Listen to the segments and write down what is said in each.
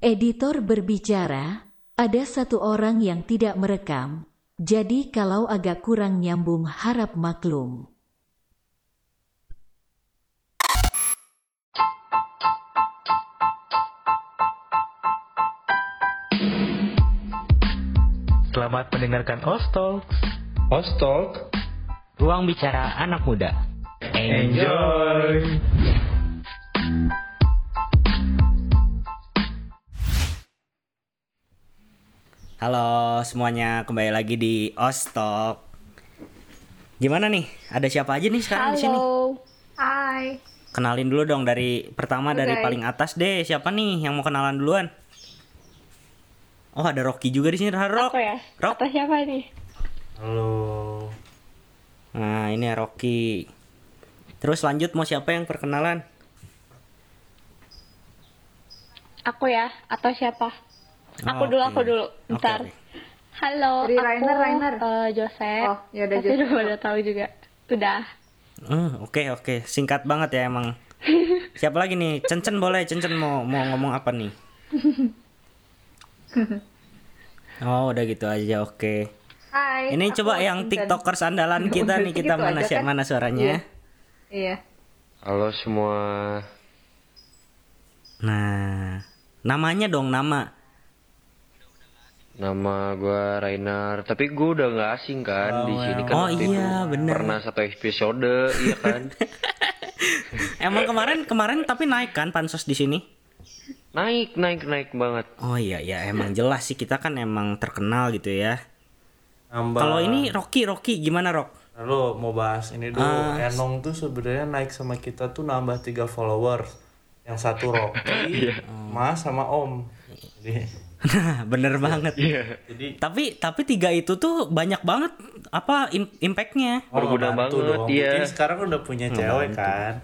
Editor berbicara, ada satu orang yang tidak merekam, jadi kalau agak kurang nyambung harap maklum. Selamat mendengarkan Ostalk. Ostalk, Ruang bicara anak muda. enjoy. Halo semuanya, kembali lagi di Ostok. Gimana nih? Ada siapa aja nih sekarang di sini? Halo. Hai. Kenalin dulu dong dari pertama dari Oke. paling atas deh. Siapa nih yang mau kenalan duluan? Oh, ada Rocky juga di sini. Rock. Aku ya? Rock. Atau siapa nih? Halo. Nah, ini ya Rocky. Terus lanjut mau siapa yang perkenalan? Aku ya? Atau siapa? Aku Oh, dulu, aku dulu. Oke, Bentar. oke. Halo, Dari aku Rainer, Rainer. eh, Joseph. Oh, ya udah, Pasti Joseph. udah pada tahu juga. Udah. Hmm, oke oke, singkat banget ya emang. Siapa lagi nih? Cencen boleh, Cencen mau mau ngomong apa nih? Oh, udah gitu aja, oke. Hai. Ini coba yang tiktokers andalan kita Udah nih, kita segitu mana siapa kan? mana suaranya? Iya. Halo semua. Nah, namanya dong nama. Nama gua Rainer, tapi gua udah nggak asing kan di sini kan. Oh waktu itu. iya, bener. Pernah satu episode, iya kan? Emang kemarin kemarin tapi naik kan pansos di sini? naik, naik, naik banget. Oh iya ya, emang jelas sih kita kan emang terkenal gitu ya. Nambah. Kalau ini Rocky, Rocky gimana Rock? Lo mau bahas ini dulu. Ah. Enong tuh sebenarnya naik sama kita tuh nambah tiga followers. Yang satu Rocky, Mas sama Om. Jadi, Bener banget. jadi Tapi tapi tiga itu tuh banyak banget apa im- impactnya? oh, Berguna ngebantu banget, dong. iya. Buktiin sekarang udah punya cewek kan.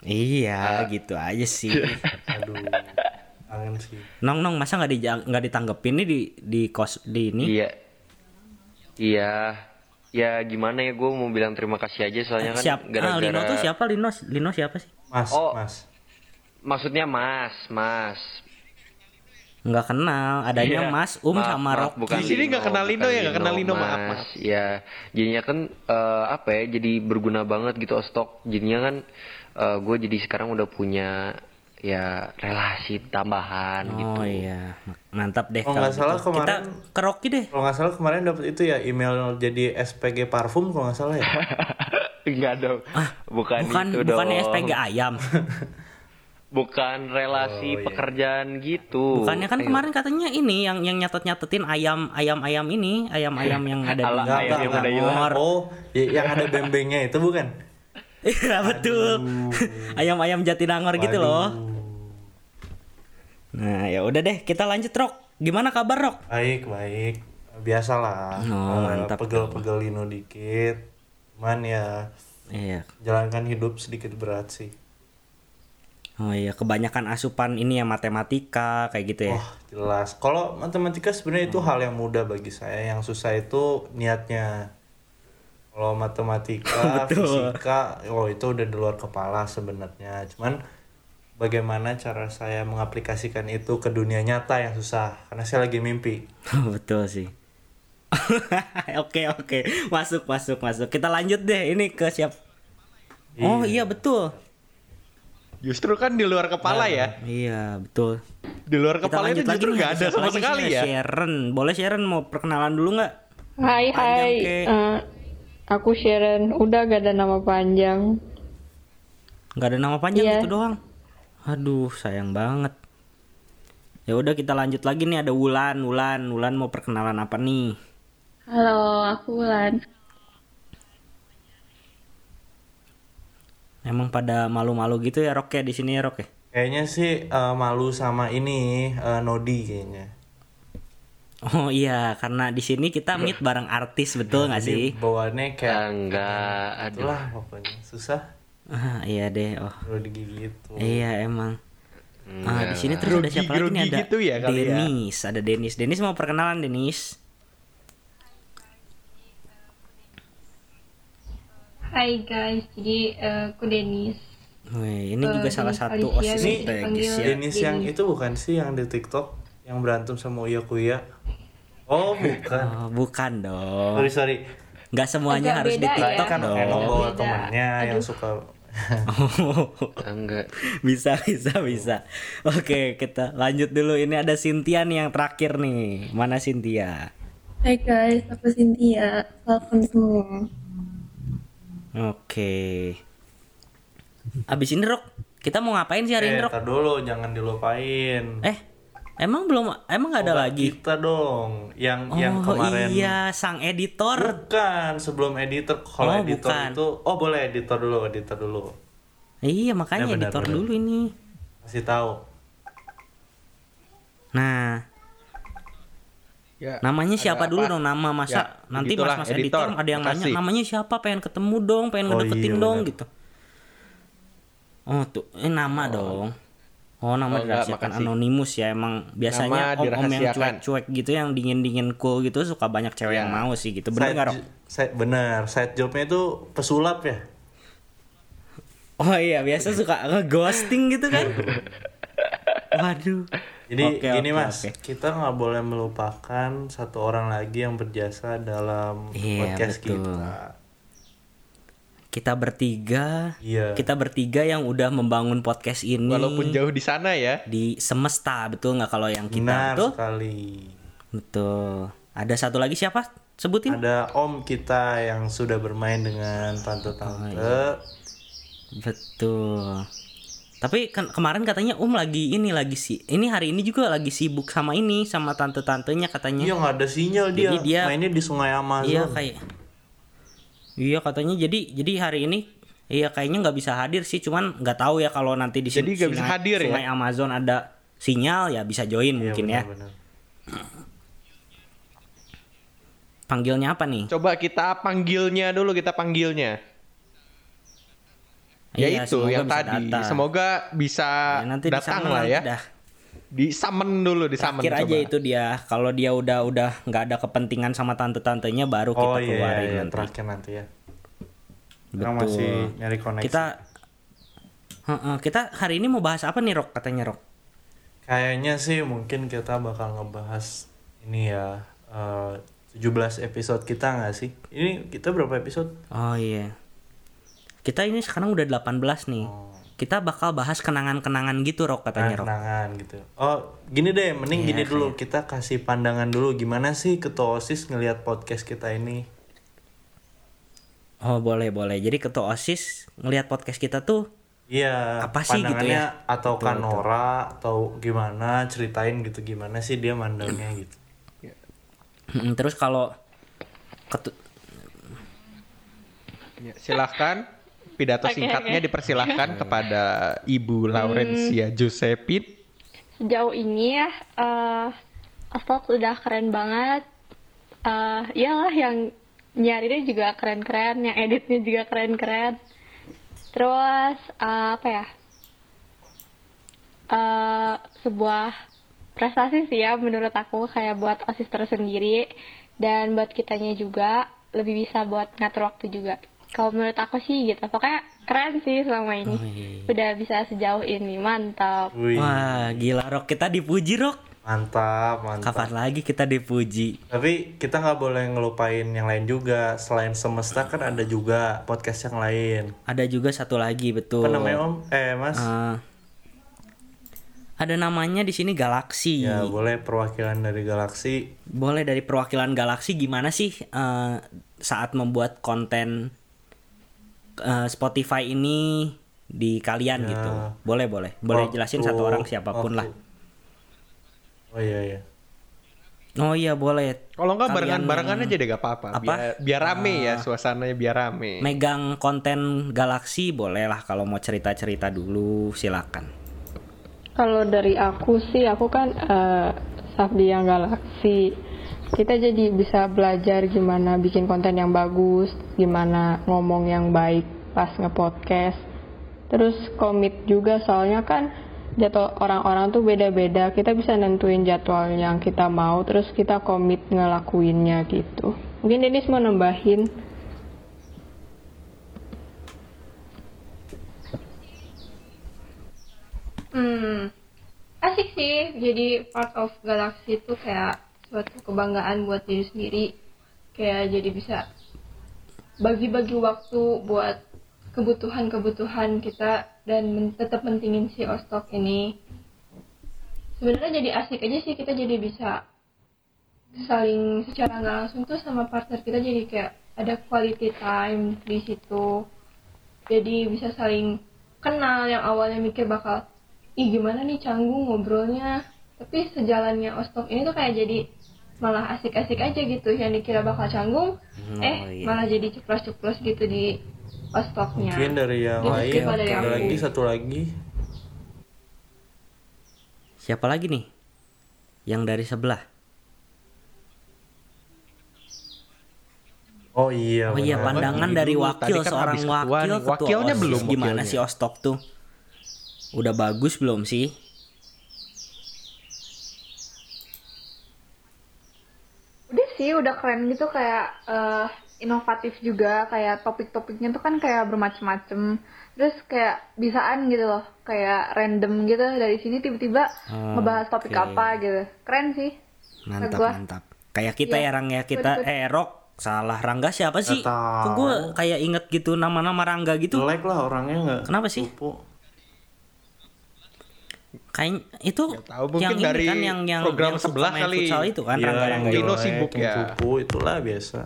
Iya, gitu aja sih. Aduh. Kangen sih. Nong nong masa nggak di nggak ditanggepin nih di di kos di ini? Iya. Iya. Ya gimana ya gue mau bilang terima kasih aja soalnya kan Siap. Ah, gara-gara Lino tuh siapa? Lino Lino siapa sih? Mas, Oh. Mas. Maksudnya Mas, Mas. Nggak kenal. Adanya Iya. Mas Um Maaf, sama maaf, Rocky. bukan Di sini nggak kenal Lino bukan ya, nggak kenal Lino, maaf, Mas. maaf. Ya, jadinya kan eh, apa ya? Jadi berguna banget gitu stok. Jadinya kan gue jadi sekarang udah punya ya relasi tambahan gitu. Oh iya, mantap deh. Oh, kalau nggak salah gitu. Kita kemarin- ke Rocky deh. Kalau nggak salah kemarin dapat itu ya email jadi SPG parfum kalau nggak salah ya. Enggak dong. bukan, Bukan itu dong. SPG ayam. Bukan relasi Oh, iya. pekerjaan gitu. Bukannya kan Ayo. kemarin katanya ini yang yang nyatet nyatetin ayam ayam ayam ini ayam ayam yang ada Ala di ayam yang nomor. udah hilang. Oh, yang ada bembengnya itu bukan? Iya betul. ayam ayam Jatinangor gitu loh. Nah ya udah deh kita lanjut Rok. Gimana kabar Rok? Baik, baik. Biasalah. Oh, Eh, mantap Pegel-pegel Lino dikit. Cuman ya Iya. jalankan hidup sedikit berat sih. Oh iya kebanyakan asupan ini ya matematika kayak gitu ya. Wah, jelas. Kalau matematika sebenarnya itu hal yang mudah bagi saya. Yang susah itu niatnya. Kalau matematika, fisika, oh itu udah di luar kepala sebenarnya. Cuman bagaimana cara saya mengaplikasikan itu ke dunia nyata yang susah. Karena saya lagi mimpi. betul sih. oke oke masuk masuk masuk. Kita lanjut deh ini ke siap. Oh iya betul. Justru kan di luar kepala ya. Iya betul. Di luar Kita kepala itu justru nggak ada sama sekali ya. Sharon, boleh Sharon mau perkenalan dulu nggak? Hai, Panjang, hai. Ke. Eh, aku Sharon. Udah gak ada nama panjang. Nggak ada nama panjang Iya. itu doang. Aduh sayang banget. Ya udah kita lanjut lagi nih ada Wulan, Wulan, Wulan mau perkenalan apa nih? Halo, aku Wulan. Emang pada malu-malu gitu ya Rok ya di sini ya Rok ya? Kayaknya sih eh, malu sama ini eh, Nodi kayaknya. Oh iya, karena di sini kita meet bareng artis betul nggak sih? Bawaannya kayak Enggak, aduh. itulah pokoknya susah Ah, iya deh. Oh, kalau digigit tuh. iya emang. Ah, di sini terus ada siapa lagi nih ada gitu ya ya? Denis, ada Denis. Denis mau perkenalan Denis. Hai guys, jadi eh, aku Denis. Wih, ini Eh, juga salah Denis satu osis strategis dipanggil- ya. Denis yang itu bukan sih yang di TikTok yang berantem sama Uya Kuya? Oh bukan. Oh, bukan dong. Sorry sorry. Nggak semuanya Agak harus di ya. TikTok Kan dong. emang bawa temannya yang Aduh. suka. Enggak. bisa bisa bisa. Oke, kita lanjut dulu. Ini ada Cynthia nih yang terakhir nih. Mana Cynthia? Hai guys, aku Cynthia. Welcome semua. Oke. Abis ini Rok, kita mau ngapain sih hari Eh, ini Rok? dulu jangan dilupain. Eh, emang belum emang nggak ada Obat lagi? Kita dong, yang yang oh kemarin. iya, sang editor. Bukan, sebelum editor. Kalau Oh, editor bukan. itu, oh boleh editor dulu, editor dulu. Iya, makanya Ya, benar, editor benar. dulu ini. Kasih tahu. Nah, Ya, namanya siapa dulu apa? dong nama masa Ya, nanti begitulah, mas-mas editor, editor. ada yang nanya Makasih. namanya siapa pengen ketemu dong pengen Oh, ngedeketin iya, dong benar. gitu oh tuh eh nama dong oh nama Oh, dirahasiakan anonimus ya emang biasanya Nama om-om yang dirahasiakan. cuek-cuek gitu yang dingin-dingin cool gitu suka banyak cewek Ya. yang mau sih gitu bener Side nggak Rok? j- side- bener, side jobnya itu pesulap ya. oh iya biasa suka nge-ghosting gitu kan waduh Jadi Oke, gini oke, mas, oke. kita nggak boleh melupakan satu orang lagi yang berjasa dalam Iya, podcast betul. kita. kita bertiga Iya. kita bertiga yang udah membangun podcast ini Walaupun jauh di sana ya. di semesta betul nggak kalau yang kita Benar betul sekali. betul ada satu lagi siapa sebutin Ada om kita yang sudah bermain dengan tante-tante. Oh, iya. betul tapi kan kemarin katanya om lagi ini lagi sih ini hari ini juga lagi sibuk sama ini sama tante-tantenya katanya Iya nggak ada sinyal dia. Jadi dia- Mainnya di Sungai Amazon. iya kayak iya katanya jadi jadi hari ini iya kayaknya nggak bisa hadir sih cuman nggak tahu ya kalau nanti di Jadi nggak bisa Sungai- hadir ya? Sungai Amazon ada sinyal ya bisa join Iya, mungkin ya benar-benar. panggilnya apa nih Coba kita panggilnya dulu, kita panggilnya. Ya Iya, itu semoga yang bisa tadi. datang. Semoga bisa Ya, nanti datang lah ya. dah. Di summon dulu, di summon Akhir aja itu dia. Kalau dia udah udah nggak ada kepentingan sama tante-tantenya baru kita Oh iya, keluarin iya, nanti. terakhir nanti ya. Betul. masih nyari koneksi. Kita Heeh, kita hari ini mau bahas apa nih Rok katanya Rok? Kayaknya sih mungkin kita bakal ngebahas ini ya eh, 17 episode kita nggak sih? Ini kita berapa episode? Oh iya. Kita ini sekarang udah 18 nih. Oh. Kita bakal bahas kenangan-kenangan gitu Rok katanya Rok. Kenangan gitu. Oh, gini deh, mending Iya, gini dulu kita kasih pandangan dulu gimana sih ketua OSIS ngelihat podcast kita ini. Oh boleh boleh. Jadi ketua osis ngelihat podcast kita tuh Iya, Apa sih gitu pandangannya ya? atau Betul, Kanora atau gimana ceritain gitu gimana sih dia mandangnya gitu. Mm, terus kalau ketu- Ya, silahkan pidato Oke, singkatnya oke. dipersilahkan kepada Ibu Laurencia Josephine. Sejauh ini ya, eh Astok udah keren banget. eh iyalah yang nyarinya juga keren-keren, yang editnya juga keren-keren. Terus eh, apa ya? eh sebuah prestasi sih ya menurut aku kayak buat osis tersendiri dan buat kitanya juga lebih bisa buat ngatur waktu juga. Kalau menurut aku sih gitu, pokoknya keren sih selama ini. Oh, iya. Udah bisa sejauh ini, mantap. Wih, Wah gila Rok kita dipuji Rok. mantap, mantap. Kapan lagi kita dipuji? Tapi kita nggak boleh ngelupain yang lain juga. Selain semesta kan ada juga podcast yang lain. Ada juga satu lagi betul. Apa namanya Om? Eh Mas? Eh, ada namanya di sini Galaksi. Ya boleh perwakilan dari galaksi. Boleh dari perwakilan Galaksi gimana sih eh, saat membuat konten eh, Spotify ini di kalian Ya. gitu? Boleh boleh. Boleh Waktu- jelasin satu orang siapa pun waktu- lah. Oh iya iya. Oh iya boleh. Kalau nggak Kalian barengan-barengan aja deh gak apa-apa. Apa? Biar, biar rame ya suasananya biar rame. Megang konten Galaksi boleh lah kalau mau cerita-cerita dulu silakan. Kalau dari aku sih, aku kan eh Safdi yang Galaksi. Kita jadi bisa belajar gimana bikin konten yang bagus, gimana ngomong yang baik pas nge-podcast. Terus komit juga soalnya kan jadwal orang-orang tuh beda-beda. Kita bisa nentuin jadwal yang kita mau, terus kita komit ngelakuinnya gitu. Mungkin Denis mau nambahin. Hmm, asik sih. Jadi part of galaksi itu kayak suatu kebanggaan buat diri sendiri. Kayak jadi bisa bagi-bagi waktu buat kebutuhan-kebutuhan kita dan men- tetap mentingin si Ostok ini. Sebenarnya jadi asik aja sih kita jadi bisa saling secara nggak langsung tuh sama partner kita jadi kayak ada quality time di situ. Jadi bisa saling kenal yang awalnya mikir bakal ih gimana nih canggung ngobrolnya tapi sejalannya ostok ini tuh kayak jadi malah asik-asik aja gitu yang dikira bakal canggung Oh, eh iya. malah jadi ceplos-ceplos gitu di ostoknya Mungkin dari yang lain kalau dari lagi satu lagi. Siapa lagi nih? Yang dari sebelah. Oh iya. Oh iya, pandangan dari dulu, wakil tadi kan seorang wakil ketua Wakilnya OSIS. belum, Gimana wakilnya. sih Ostok tuh? Udah bagus belum sih? Udah keren gitu kayak eh, inovatif juga, kayak topik-topiknya tuh kan kayak bermacam-macam. Terus kayak bisaan gitu loh, kayak random gitu dari sini tiba-tiba Oh, ngebahas topik oke. apa gitu. Keren sih. Mantap, gua. mantap. Kayak kita Iya, ya Rang ya, kita betul. eh Rok salah Rangga siapa sih? Kok gue kayak inget gitu nama-nama Rangga gitu. Jelek lah orangnya nggak. Kenapa sih? cupu. Kayak itu tahu, mungkin yang ini dari kan yang yang program yang sebelah kali. futsal itu kan Iya, Rangga yang. Dino sibuk ya. cupu itulah biasa.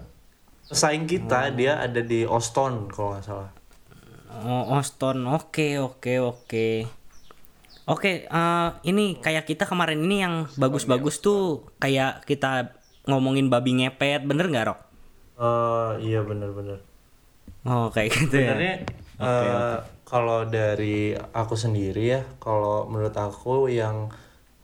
Pesaing kita Hmm. dia ada di Oston kalau nggak salah. Oh, Oston. Oke, oke, oke. Oke, eh, ini kayak kita kemarin ini yang bagus-bagus tuh kayak kita ngomongin babi ngepet, bener nggak Rok? Eh iya benar-benar. Oh, kayak gitu ya. Sebenarnya eh, kalau dari aku sendiri ya, kalau menurut aku yang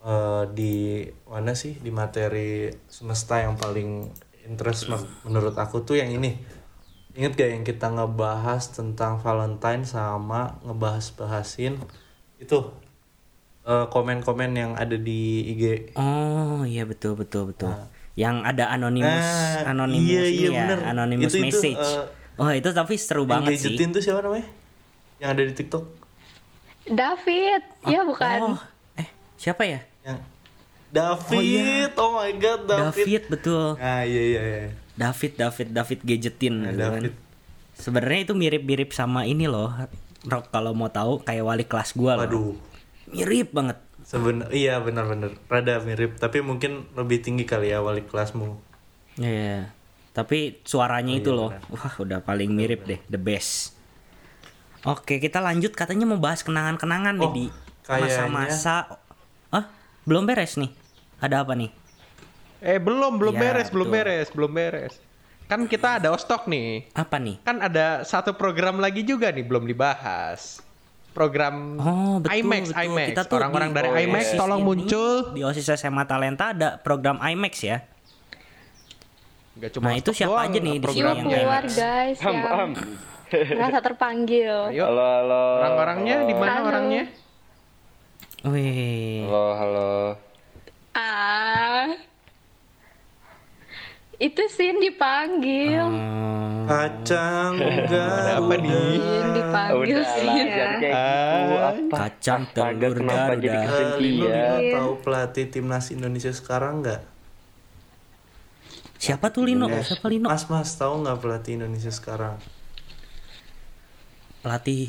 eh, di mana sih di materi semesta yang paling interest men- menurut aku tuh yang ini. Ingat gak yang kita ngebahas tentang Valentine sama ngebahas-bahasin itu eh, komen-komen yang ada di IG. Oh, iya betul betul betul. Yang ada anonymous Nah, anonymous iya, iya, ya, bener. anonymous Itu- itu, message. eh, oh, itu tapi seru banget sih. tuh siapa namanya? Yang ada di TikTok? David, ya bukan? Oh, eh siapa ya? Yang David, oh, my god, David. David betul. Ah iya iya iya. David David David gadgetin Nah, gitu kan. David. Sebenarnya itu mirip-mirip sama ini loh. Rock kalau mau tahu kayak wali kelas gua loh. Waduh. Mirip banget. Seben iya benar-benar rada mirip tapi mungkin lebih tinggi kali ya wali kelasmu. Iya. Tapi suaranya Oh, itu iya, loh. Wah, udah paling mirip deh, the best. Oke, kita lanjut katanya mau bahas kenangan-kenangan nih Oh, di kayaknya- masa-masa Ah, belum beres nih. Ada apa nih? Eh belum, belum Ya, beres, belum beres, belum beres. Kan kita ada ostok nih. Apa nih? Kan ada satu program lagi juga nih belum dibahas. Program Oh, betul, IMAX, betul. IMAX. Kita tuh Orang-orang di dari OSIS IMAX tolong ini, muncul. Di OSIS SMA Talenta ada program IMAX ya. Gak cuma Nah, itu siapa doang, aja nih di program sini yang keluar IMAX? guys yang merasa terpanggil. Ayo, Halo, halo. orang-orangnya di mana Halo. orangnya? Wih. Halo, halo. Ah, itu Sin dipanggil. Oh. Kacang Ada apa nih? Sin dipanggil Sin. jangan kayak gitu. Ah. Apa? Kacang telur kenapa jadi Garuda. Eh, Lino. Lino tahu pelatih timnas Indonesia sekarang nggak? Siapa tuh Lino? Eh, Siapa Lino? Mas Mas tahu nggak pelatih Indonesia sekarang? Pelatih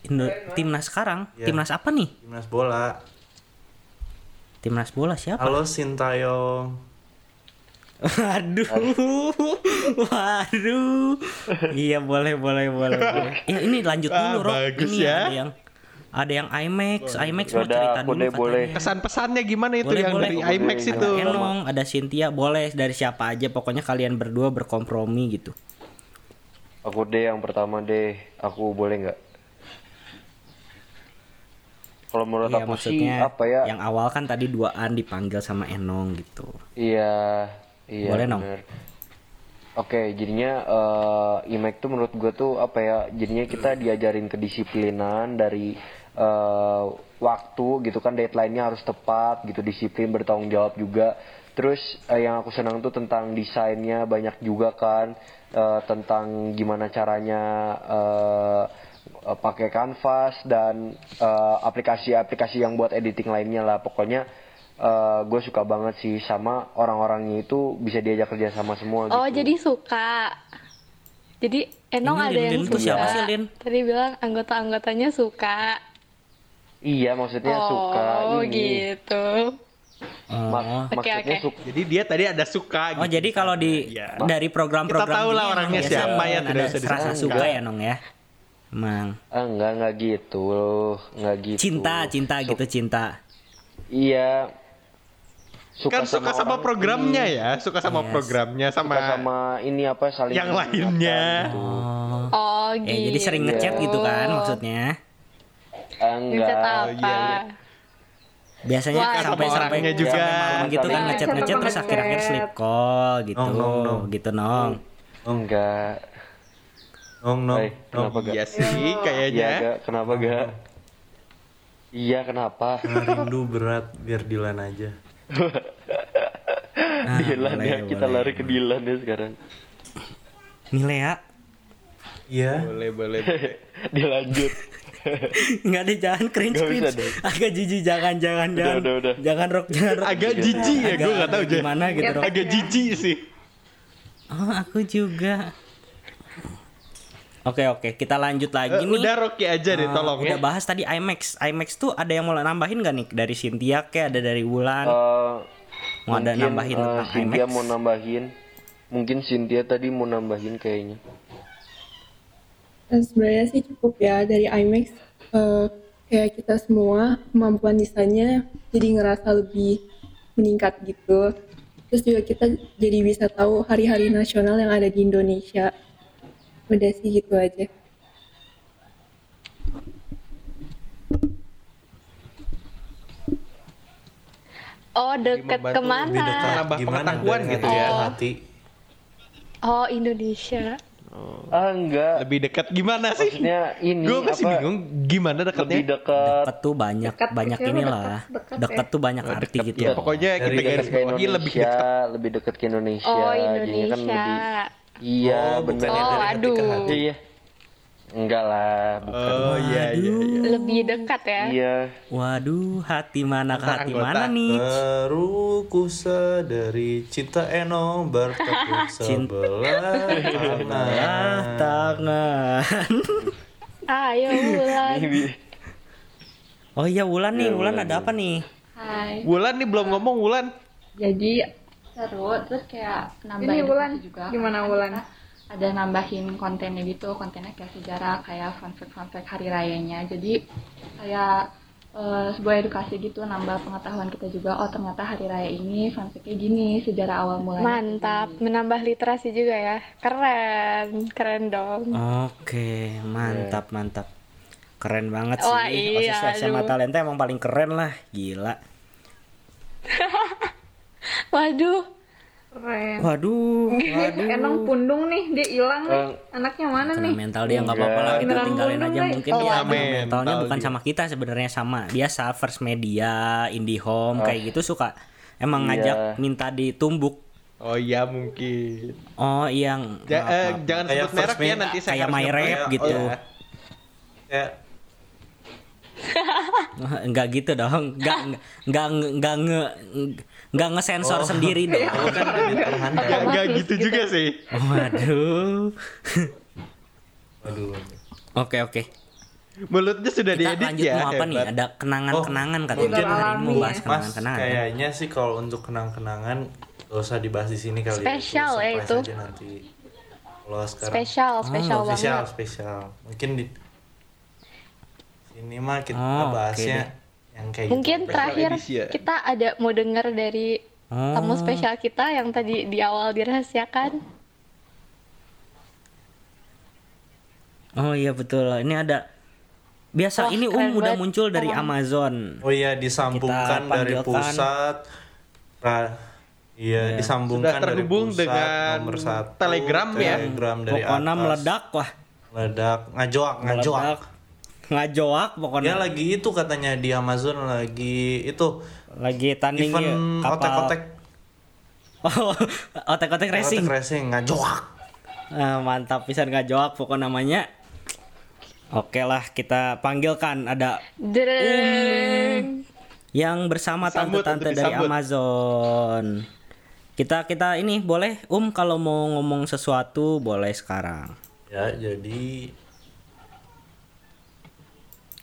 Indo- timnas sekarang. Iya. Timnas apa nih? Timnas bola. Timnas bola siapa? Halo Sintayong. Waduh, waduh. Iya boleh, boleh, boleh. boleh. Ya ini lanjut dulu, Ah, Rok. bagus Ini ya. ada yang ada yang IMAX, IMAX mau Ada, cerita dulu boleh, katanya. boleh. Kesan-pesannya gimana itu Boleh, yang boleh. dari Boleh. IMAX itu? Ada Enong, ada Cynthia, boleh dari siapa aja. Pokoknya kalian berdua berkompromi gitu. Aku deh yang pertama deh. Aku boleh nggak? Kalau menurut Iya aku sih apa ya? yang awal kan tadi duaan dipanggil sama Enong gitu. Iya, iya. Boleh, Nong? bener. Oke, jadinya eh IMAX tuh menurut gue tuh apa ya? Jadinya kita diajarin kedisiplinan dari eh waktu gitu kan deadline-nya harus tepat gitu, disiplin bertanggung jawab juga. Terus eh, yang aku senang tuh tentang desainnya banyak juga kan eh, tentang gimana caranya eh eh, pakai Canvas dan eh, aplikasi-aplikasi yang buat editing lainnya lah pokoknya gue suka banget sih sama orang-orangnya itu bisa diajak kerja sama semua Oh, gitu. jadi suka. Jadi Enong Ini ada Lin, yang Lin suka. siapa sih, Lin? Tadi bilang anggota-anggotanya suka. iya maksudnya suka oh, ini gitu. Mak- Oh. Oke, maksudnya oke. suka Jadi dia tadi ada suka Oh gitu. jadi kalau di Iya. dari program-program Kita tahu lah orangnya siapa ya, tidak ada usah rasa suka ya nong ya. Emang Ah, enggak enggak gitu loh enggak gitu cinta cinta gitu cinta. iya kan suka sama orang programnya ini. ya, suka sama Yes. programnya sama, suka sama ini apa saling yang lainnya. gitu. Oh. Oh, Eh, gitu. jadi sering ngechat gitu kan maksudnya. Enggak Ngechat apa? iya, iya. Biasanya Wah, sampai sampai orangnya juga. malam gitu kan Iya, ngechat ngechat terus ngechat. akhir-akhir sleep call gitu. Nong, nong, nong. Gitu nong. Oh, enggak Nong nong. Hai, nong. kenapa gak Iya sih Iya kayaknya. gak kenapa gak iya kenapa rindu berat biar Dilan aja. Ah, Dilan boleh, ya kita boleh, lari ke Dilan ya sekarang Nih Lea, Iya. Boleh, boleh. boleh. dilanjut nggak deh jangan cringe Nggak cringe. deh. Agak jijik jangan jangan Udah, jangan. udah, udah. Jangan rock jangan rock. Agak jijik ya, Agak- gue gak tahu gimana gitu rock. Agak jijik sih. Oh aku juga. Oke oke kita lanjut lagi Eh, nih. udah Rocky aja deh, Eh, tolong udah ya. bahas tadi IMAX. IMAX tuh ada yang mau nambahin gak nih dari Cynthia kayak ada dari Wulan? Eh, mau ada nambahin eh, tentang Cynthia IMAX? mau nambahin mungkin Cynthia tadi mau nambahin kayaknya sebenarnya sih cukup ya dari IMAX eh, kayak kita semua kemampuan desainnya jadi ngerasa lebih meningkat gitu. Terus juga kita jadi bisa tahu hari-hari nasional yang ada di Indonesia. Udah sih gitu aja. Oh, deket ke mana? Lebih dekat gimana pengetahuan gitu ya. hati. Oh, Indonesia. Ah enggak Lebih dekat gimana sih? maksudnya ini Gue masih apa bingung gimana lebih dekatnya. dekat Deket tuh banyak Dekat, banyak inilah. dekat, dekat Deket ya. tuh banyak Oh, arti deket gitu. ya. Pokoknya Dari kita garis dekat bawahi lebih dekat. lebih dekat ke Indonesia Oh, kan Indonesia. lebih iya Oh, bukannya Oh, aduh. hati. iya enggak lah bukan Oh iya iya iya. Lebih dekat ya. iya Waduh, hati mana ke hati anggota. mana nih? Baru ku sadari cinta Eno bertepuk sebelah Ah, tangan. tangan. Ayo, Wulan. Oh iya Wulan nih, Ya, Wulan Wulan, ada apa nih? Hai. Wulan nih belum ngomong Wulan. Jadi seru terus kayak nambah Ini Wulan, juga. gimana karena Wulan? kita Ada nambahin kontennya gitu, kontennya kayak sejarah, kayak fun fact fun fact hari rayanya. Jadi kayak eh, sebuah edukasi gitu, nambah pengetahuan kita juga. Oh ternyata hari raya ini fun fact-nya gini, sejarah awal mulanya. Mantap, gini. menambah literasi juga ya. Keren, keren dong. Oke, mantap mantap. Keren banget sih. Wah, iya, OSIS SMA aduh. Talenta emang paling keren lah, gila. Waduh, Keren. Waduh, Waduh. Enong pundung nih, dia hilang nih. Eh, Anaknya mana kena nih? mental dia nggak apa-apa lah kita tinggalin aja guys. mungkin Oh, dia mentalnya bukan dia. sama kita sebenarnya sama biasa first media IndiHome kayak gitu suka emang Iya. ngajak minta ditumbuk Oh iya mungkin. oh yang Ja- maaf, eh, maaf. jangan Kayak sebut merek first ya nanti saya kayak My Rap Oh, gitu. iya. Kayak nggak gitu dong nggak nggak nggak nge nggak ngesensor sendiri dong oh, kan Nggak gitu juga sih. waduh Waduh. oke oke Mulutnya sudah kita diedit lanjut ya. mau apa nih ada kenangan-kenangan katanya mungkin hari ini mau bahas kenangan-kenangan kayaknya sih kalau untuk kenang-kenangan gak usah dibahas di sini kali Spesial ya itu. aja nanti. Kalau sekarang spesial, spesial Oh, spesial, banget. spesial. Mungkin di sini mah kita Oh, bahasnya deh. Yang kayak Mungkin gitu. terakhir edisi ya. kita ada mau dengar dari Oh. tamu spesial kita yang tadi di awal dirahasiakan. oh iya betul ini ada biasa Wah, ini um udah banget. muncul dari Oh. Amazon Oh iya disambungkan dari pusat. Ra- iya disambungkan Sudah terhubung dari pusat, dengan nomor satu, Telegram ya. Telegram dari pokoknya atas. meledak wah Meledak, ngajoak, ngajoak. meledak ngajoak pokoknya Dia lagi itu katanya di Amazon lagi itu lagi tanding event ya, kapal otek-otek oh otek-otek racing otek racing ngajoak. Ah, mantap pisan ngajoak pokok namanya Oke lah, kita panggilkan ada Dereng. yang bersama tante-tante dari disambut. Amazon. Kita kita ini boleh Um kalau mau ngomong sesuatu boleh sekarang. Ya, jadi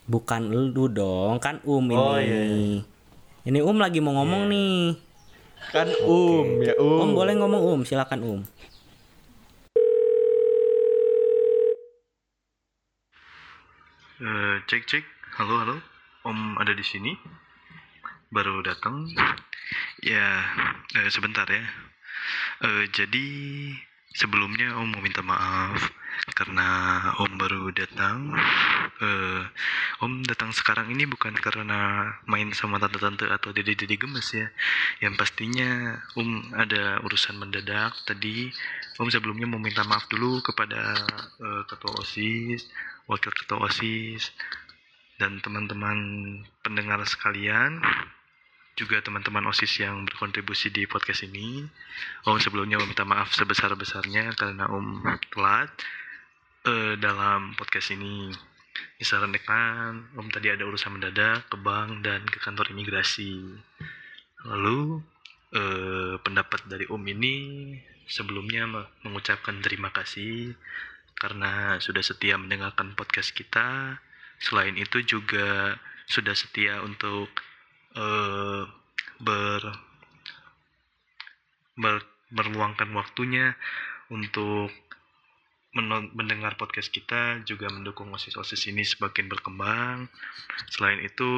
Bukan lu dong, kan Um ini. Oh, iya, iya. Ini Um lagi mau ngomong nih. Kan um ya um. Um boleh ngomong Um, silakan Um. Eh, cek cek, halo halo, Om ada di sini. Baru datang. Ya, eh, sebentar ya. Eh, jadi sebelumnya Om mau minta maaf karena Om baru datang. Eh, Om datang sekarang ini bukan karena main sama tante-tante atau dede-dede gemes ya. Yang pastinya Om ada urusan mendadak tadi. Om sebelumnya mau minta maaf dulu kepada eh, ketua OSIS, wakil ketua OSIS, dan teman-teman pendengar sekalian, juga teman-teman OSIS yang berkontribusi di podcast ini. Om sebelumnya meminta maaf sebesar-besarnya karena Om telat eh, dalam podcast ini. Disarankan Om tadi ada urusan mendadak ke bank dan ke kantor imigrasi. Lalu eh, pendapat dari Om ini sebelumnya me- mengucapkan terima kasih karena sudah setia mendengarkan podcast kita. Selain itu juga sudah setia untuk eh, ber, ber- waktunya untuk mendengar podcast kita juga mendukung osis-osis ini semakin berkembang. Selain itu,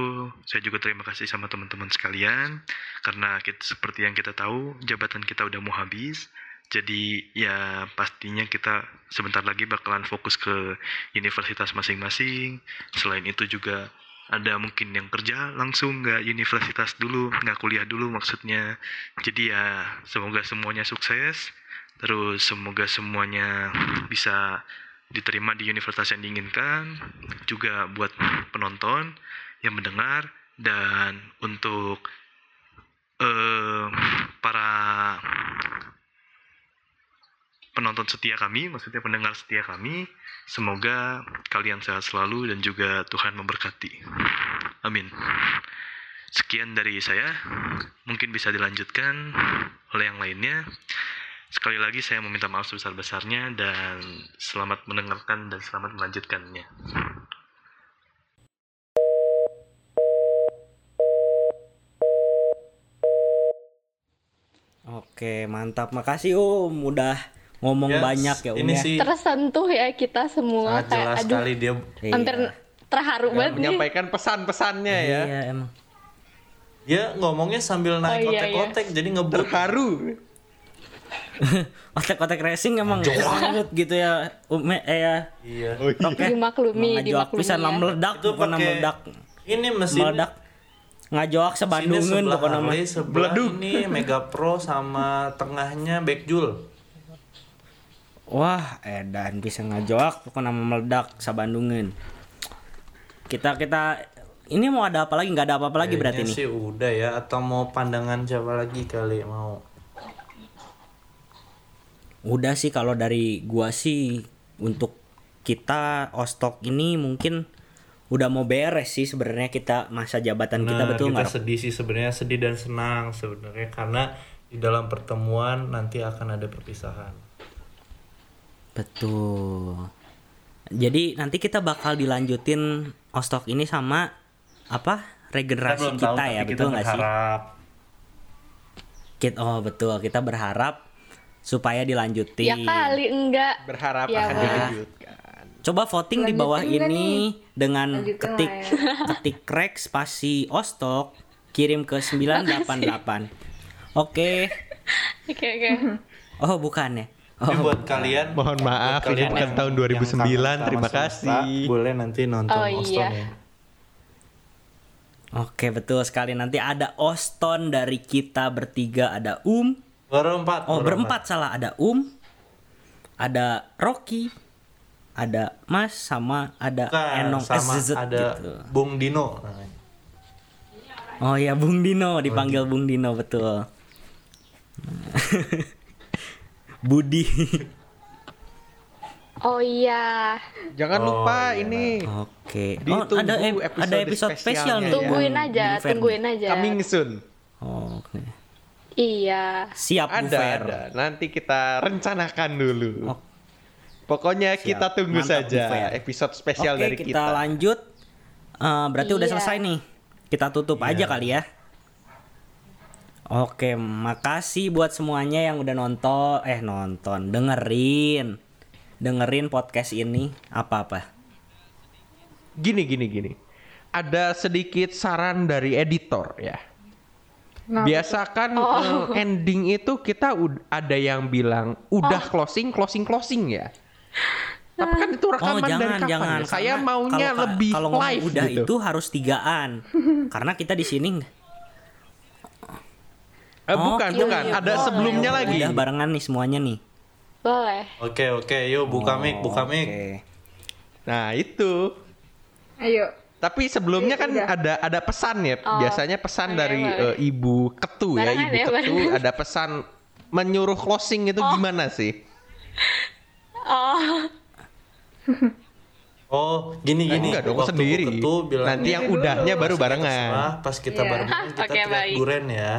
saya juga terima kasih sama teman-teman sekalian karena kita, seperti yang kita tahu jabatan kita udah mau habis. Jadi ya pastinya kita sebentar lagi bakalan fokus ke universitas masing-masing. Selain itu juga ada mungkin yang kerja langsung nggak universitas dulu, nggak kuliah dulu maksudnya. Jadi ya semoga semuanya sukses. Terus semoga semuanya bisa diterima di universitas yang diinginkan. Juga buat penonton yang mendengar dan untuk eh, para penonton setia kami, maksudnya pendengar setia kami. Semoga kalian sehat selalu dan juga Tuhan memberkati. Amin. Sekian dari saya. Mungkin bisa dilanjutkan oleh yang lainnya. Sekali lagi saya meminta maaf sebesar-besarnya dan selamat mendengarkan dan selamat melanjutkannya. Oke, mantap. Makasih Um udah ngomong Yes, banyak ya ini ya. sih Tersentuh ya kita semua sangat kayak jelas aduh sekali dia Iya. hampir terharu Ya, banget nih. menyampaikan pesan-pesannya ya. Iya, emang. dia ngomongnya sambil naik Oh, iya, otek-otek jadi ngebut Terharu. Otek-otek racing emang banget gitu ya. Um eh ya. iya Oh, iya. Oke. Dimaklumi, dimaklumi pisan ya. meledak itu pakai meledak. ini mesin Meledak. Ngajoak sebandungan sebelah pokoknya. Harley, sebelah ini Mega Pro sama tengahnya Backjul Wah, edan bisa ngajoak pokoknya mah meledak sabandungan. Kita kita ini mau ada apa lagi? Nggak ada apa-apa lagi berarti nih. sih udah ya atau mau pandangan siapa lagi kali mau Udah sih kalau dari gua sih untuk kita ostok ini mungkin udah mau beres sih sebenarnya kita masa jabatan kita Nah, betul kita nggak? sedih sih sebenarnya sedih dan senang sebenarnya karena di dalam pertemuan nanti akan ada perpisahan. Betul. Jadi nanti kita bakal dilanjutin ostok ini sama apa regenerasi kita, ya betul nggak sih? Kita, oh betul kita berharap supaya dilanjutin. Ya kali enggak. Berharap Ya, akan dilanjutkan. Coba voting di bawah ini dengan Lanjutin ketik ya. ketik crack spasi ostok kirim ke 988. Oke. Oke oke. Oh bukan ya. Ini Oh, buat kalian Mohon maaf, buat ini kalian bukan yang- tahun yang 2009, kangen sama terima kasih. Boleh nanti nonton Oh, Oston iya. ya. Oke betul sekali nanti ada Oston dari kita bertiga ada Um. Berempat. Oh berempat salah ada Um, ada Rocky, ada Mas sama ada Bukan, Enong sama SZZ ada gitu. Bung Dino. Oh ya Bung Dino dipanggil Bung Dino betul. Budi. Oh iya. Jangan Oh, lupa iya. ini. Oke. Oh, Ditunggu ada ep- episode ada episode spesial spesialnya nih. ya. Tungguin yang aja, tungguin aja. Coming soon. Oh, Oke. Iya. Siap Bu Ada, ada. Nanti kita rencanakan dulu. Oh. Pokoknya kita tunggu Mantap, saja episode spesial Oke, dari kita, kita. lanjut. Eh, berarti udah Iya. selesai nih. Kita tutup Iya. aja kali ya. Oke, makasih buat semuanya yang udah nonton, eh nonton, dengerin, dengerin podcast ini apa-apa. Gini, gini, gini. Ada sedikit saran dari editor ya. Biasa kan Oh. eh, ending itu kita ada yang bilang udah closing, closing, closing ya. Tapi kan itu rekaman oh jangan dari kapan jangan. ya? Saya maunya kalau- lebih kalau live udah gitu. itu harus tigaan. Karena kita di sini Eh, bukan, Oke, bukan. Ada boleh, sebelumnya lagi. Udah barengan nih semuanya nih. Boleh. Oke oke, yuk buka Oh, mic, buka mic. oke. Nah, itu. Ayo. Tapi sebelumnya Iya, kan udah. ada ada pesan ya. Oh, Biasanya pesan boleh, dari boleh. eh, Ibu Ketu ya, Barengan Ibu ya, Ketu barengan. ada pesan menyuruh closing itu gimana sih? Oh. Oh, gini Eh, gini. enggak dong, Waktu sendiri. Ketu bilang, Nanti yang udahnya baru barengan. Pas kita Iya. barengan kita Oke, teriak baik. duren ya.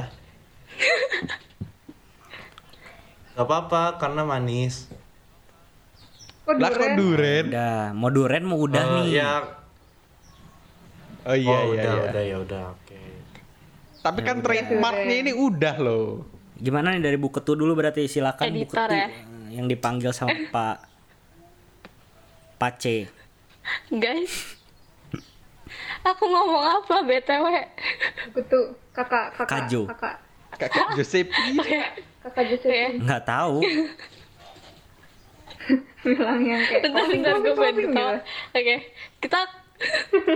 Gak apa-apa karena manis. Kok Lah kok duren? Udah, mau duren mau udah Eh, nih. Ya, Oh iya oh, iya udah, iya. udah ya udah, oke. Tapi kan trademarknya ini udah loh. Gimana nih dari Bu Ketu dulu berarti silakan Bu Editor Ketu ya. yang dipanggil sama Pak Pace. Guys. Aku ngomong apa BTW? Aku tuh kakak kakak Kajo. kakak Kakak Josepi. kakak Joseph Oke. Nggak tahu. bilang yang kayak Bentar, bentar gue pengen gitu. Oke. Kita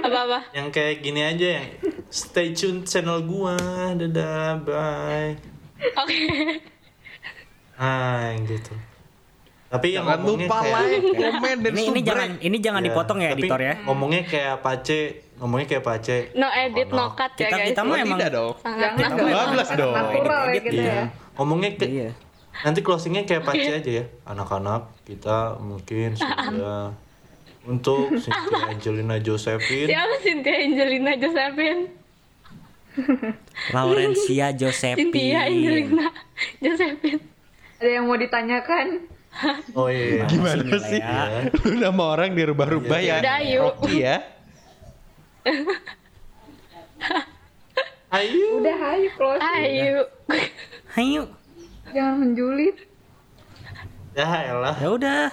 apa-apa? Yang kayak gini aja yang stay tune channel gua. Dadah, bye. Oke. Ah, yang gitu. Tapi yang Jangan ngomongnya lupa kayak, like, komen dan Ini ini jangan ini jangan Iya, dipotong ya tapi editor ya. Ngomongnya kayak pace, ngomongnya kayak pace. No edit, no cut ya Kita guys. kita mah Oh, emang tidak dong. Sangat Jangan natural. dong. 12 Sangat dong. Natural ya Edit, gitu Iya. ya. Ngomongnya ke, Iya. nanti closingnya kayak pace aja ya. Anak-anak kita mungkin sudah untuk Cynthia Angelina Josephine. Siapa Cynthia Angelina Josephine? Laurencia Josephine. Cynthia Angelina Josephine. Ada yang mau ditanyakan? Oh iya. iya. Gimana sih? ya. Lu nama orang dirubah-rubah ya. Udah, yuk. Rocky ya. Ayo. Udah ayo closing. Ayo. Ayo. Jangan menjulit. Ya elah. Ya udah.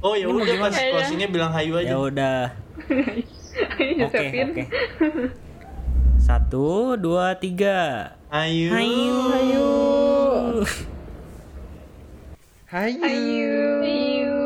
Oh ya Ini udah pas closingnya bilang hayu aja. Ya udah. Ayo Oke, oke. Satu, dua, tiga. Ayo. Hai. Ayo. Ayo.